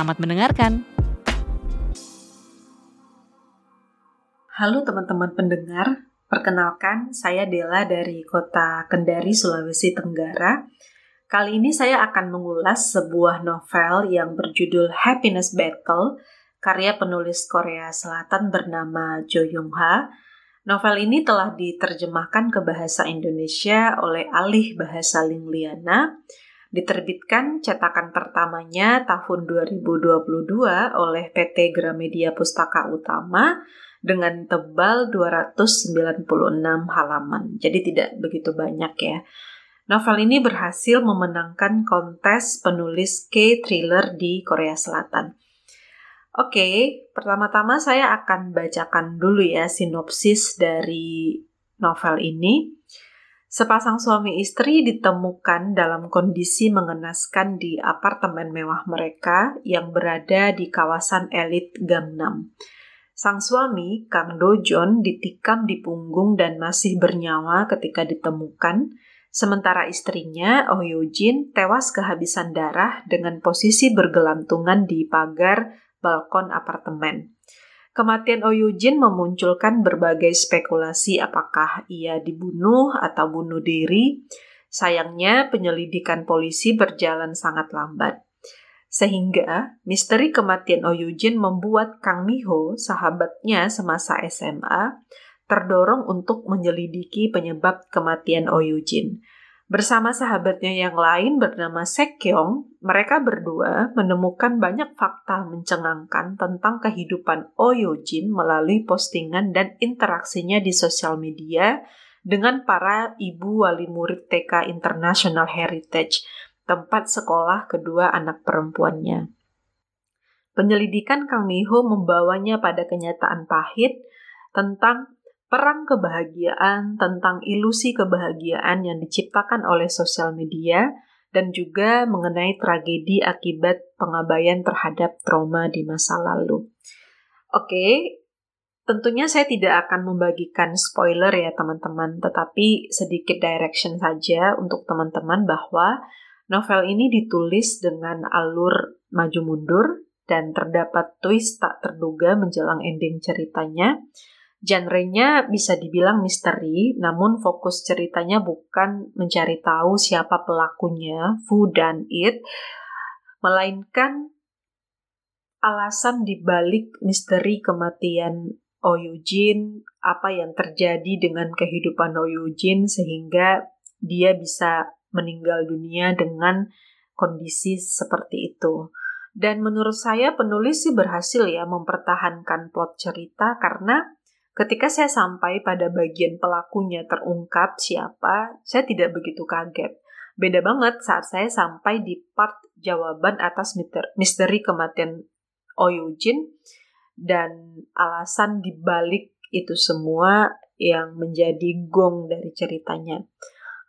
Selamat mendengarkan. Halo teman-teman pendengar, perkenalkan saya Dela dari kota Kendari, Sulawesi Tenggara. Kali ini saya akan mengulas sebuah novel yang berjudul Happiness Battle, karya penulis Korea Selatan bernama Jo Young Ha. Novel ini telah diterjemahkan ke bahasa Indonesia oleh Alih Bahasa Lingliana Diterbitkan cetakan pertamanya tahun 2022 oleh PT Gramedia Pustaka Utama dengan tebal 296 halaman. Jadi tidak begitu banyak ya. Novel ini berhasil memenangkan kontes penulis K-thriller di Korea Selatan. Oke, pertama-tama saya akan bacakan dulu ya sinopsis dari novel ini. Sepasang suami istri ditemukan dalam kondisi mengenaskan di apartemen mewah mereka yang berada di kawasan elit Gangnam. Sang suami, Kang Dojon, ditikam di punggung dan masih bernyawa ketika ditemukan, sementara istrinya, Oh Yojin, tewas kehabisan darah dengan posisi bergelantungan di pagar balkon apartemen. Kematian Oyujin memunculkan berbagai spekulasi apakah ia dibunuh atau bunuh diri. Sayangnya, penyelidikan polisi berjalan sangat lambat. Sehingga, misteri kematian Oyujin membuat Kang Miho, sahabatnya semasa SMA, terdorong untuk menyelidiki penyebab kematian Oyujin. Bersama sahabatnya yang lain bernama Sekyong, mereka berdua menemukan banyak fakta mencengangkan tentang kehidupan Oyojin melalui postingan dan interaksinya di sosial media dengan para ibu wali murid TK International Heritage, tempat sekolah kedua anak perempuannya. Penyelidikan Kang Miho membawanya pada kenyataan pahit tentang perang kebahagiaan tentang ilusi kebahagiaan yang diciptakan oleh sosial media dan juga mengenai tragedi akibat pengabaian terhadap trauma di masa lalu. Oke, tentunya saya tidak akan membagikan spoiler ya teman-teman, tetapi sedikit direction saja untuk teman-teman bahwa novel ini ditulis dengan alur maju mundur dan terdapat twist tak terduga menjelang ending ceritanya Genrenya bisa dibilang misteri, namun fokus ceritanya bukan mencari tahu siapa pelakunya, who done it, melainkan alasan dibalik misteri kematian Oyujin, apa yang terjadi dengan kehidupan Oyujin sehingga dia bisa meninggal dunia dengan kondisi seperti itu. Dan menurut saya penulis sih berhasil ya mempertahankan plot cerita karena Ketika saya sampai pada bagian pelakunya terungkap siapa, saya tidak begitu kaget. Beda banget saat saya sampai di part jawaban atas misteri kematian Oyujin dan alasan dibalik itu semua yang menjadi gong dari ceritanya.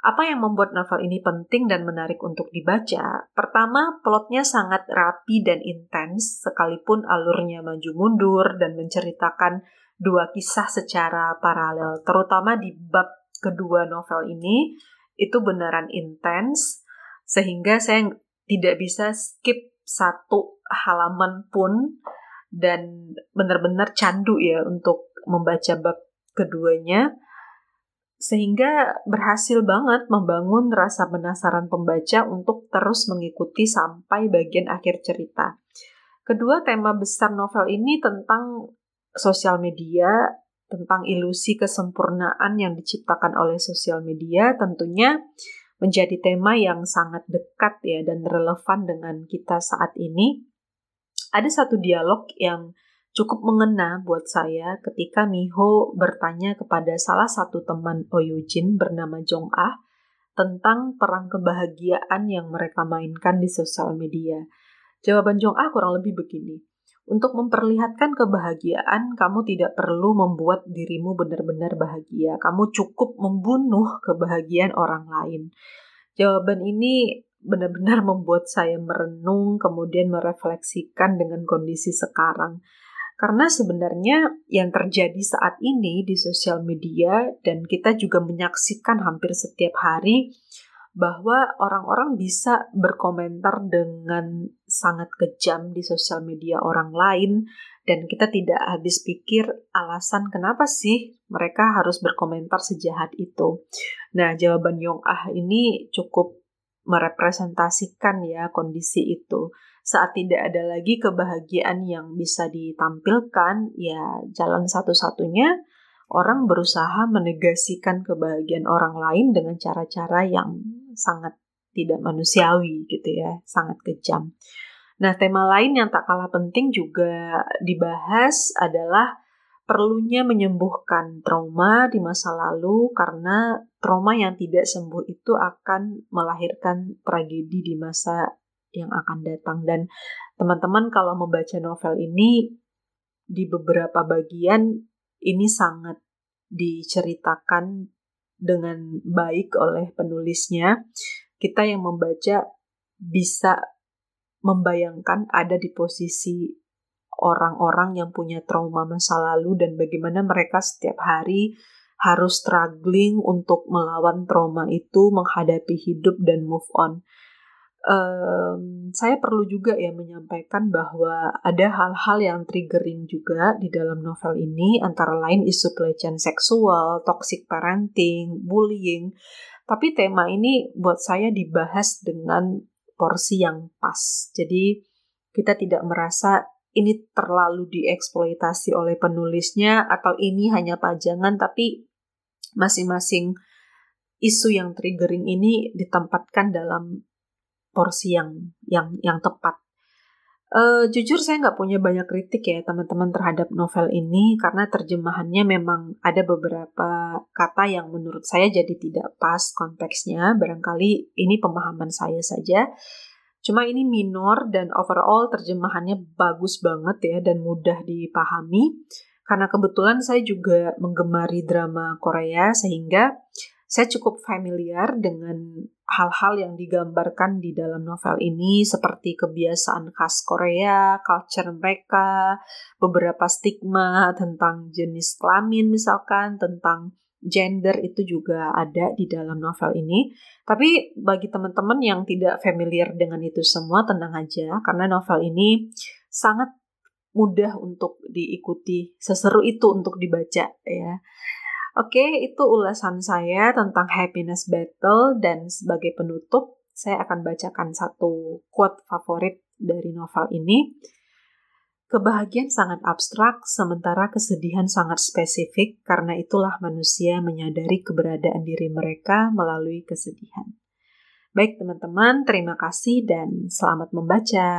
Apa yang membuat novel ini penting dan menarik untuk dibaca? Pertama, plotnya sangat rapi dan intens, sekalipun alurnya maju mundur dan menceritakan dua kisah secara paralel, terutama di bab kedua novel ini itu beneran intens sehingga saya tidak bisa skip satu halaman pun dan benar-benar candu ya untuk membaca bab keduanya sehingga berhasil banget membangun rasa penasaran pembaca untuk terus mengikuti sampai bagian akhir cerita. Kedua tema besar novel ini tentang sosial media, tentang ilusi kesempurnaan yang diciptakan oleh sosial media tentunya menjadi tema yang sangat dekat ya dan relevan dengan kita saat ini. Ada satu dialog yang cukup mengena buat saya ketika Miho bertanya kepada salah satu teman Oyujin bernama Jong Ah tentang perang kebahagiaan yang mereka mainkan di sosial media. Jawaban Jong Ah kurang lebih begini. Untuk memperlihatkan kebahagiaan, kamu tidak perlu membuat dirimu benar-benar bahagia. Kamu cukup membunuh kebahagiaan orang lain. Jawaban ini benar-benar membuat saya merenung, kemudian merefleksikan dengan kondisi sekarang. Karena sebenarnya yang terjadi saat ini di sosial media, dan kita juga menyaksikan hampir setiap hari, bahwa orang-orang bisa berkomentar dengan sangat kejam di sosial media orang lain dan kita tidak habis pikir alasan kenapa sih mereka harus berkomentar sejahat itu. Nah, jawaban Yong Ah ini cukup merepresentasikan ya kondisi itu. Saat tidak ada lagi kebahagiaan yang bisa ditampilkan, ya jalan satu-satunya orang berusaha menegasikan kebahagiaan orang lain dengan cara-cara yang sangat tidak manusiawi gitu ya, sangat kejam. Nah, tema lain yang tak kalah penting juga dibahas adalah perlunya menyembuhkan trauma di masa lalu karena trauma yang tidak sembuh itu akan melahirkan tragedi di masa yang akan datang dan teman-teman kalau membaca novel ini di beberapa bagian ini sangat diceritakan dengan baik oleh penulisnya, kita yang membaca bisa membayangkan ada di posisi orang-orang yang punya trauma masa lalu dan bagaimana mereka setiap hari harus struggling untuk melawan trauma itu, menghadapi hidup dan move on um, saya perlu juga ya menyampaikan bahwa ada hal-hal yang triggering juga di dalam novel ini, antara lain isu pelecehan seksual, toxic parenting, bullying. Tapi tema ini buat saya dibahas dengan porsi yang pas. Jadi kita tidak merasa ini terlalu dieksploitasi oleh penulisnya atau ini hanya pajangan, tapi masing-masing isu yang triggering ini ditempatkan dalam porsi yang yang yang tepat. Uh, jujur saya nggak punya banyak kritik ya teman-teman terhadap novel ini karena terjemahannya memang ada beberapa kata yang menurut saya jadi tidak pas konteksnya. Barangkali ini pemahaman saya saja. Cuma ini minor dan overall terjemahannya bagus banget ya dan mudah dipahami. Karena kebetulan saya juga menggemari drama Korea sehingga saya cukup familiar dengan hal-hal yang digambarkan di dalam novel ini seperti kebiasaan khas Korea, culture mereka, beberapa stigma tentang jenis kelamin misalkan, tentang gender itu juga ada di dalam novel ini. Tapi bagi teman-teman yang tidak familiar dengan itu semua, tenang aja karena novel ini sangat mudah untuk diikuti, seseru itu untuk dibaca ya. Oke, itu ulasan saya tentang happiness battle dan sebagai penutup saya akan bacakan satu quote favorit dari novel ini. Kebahagiaan sangat abstrak, sementara kesedihan sangat spesifik, karena itulah manusia menyadari keberadaan diri mereka melalui kesedihan. Baik teman-teman, terima kasih dan selamat membaca.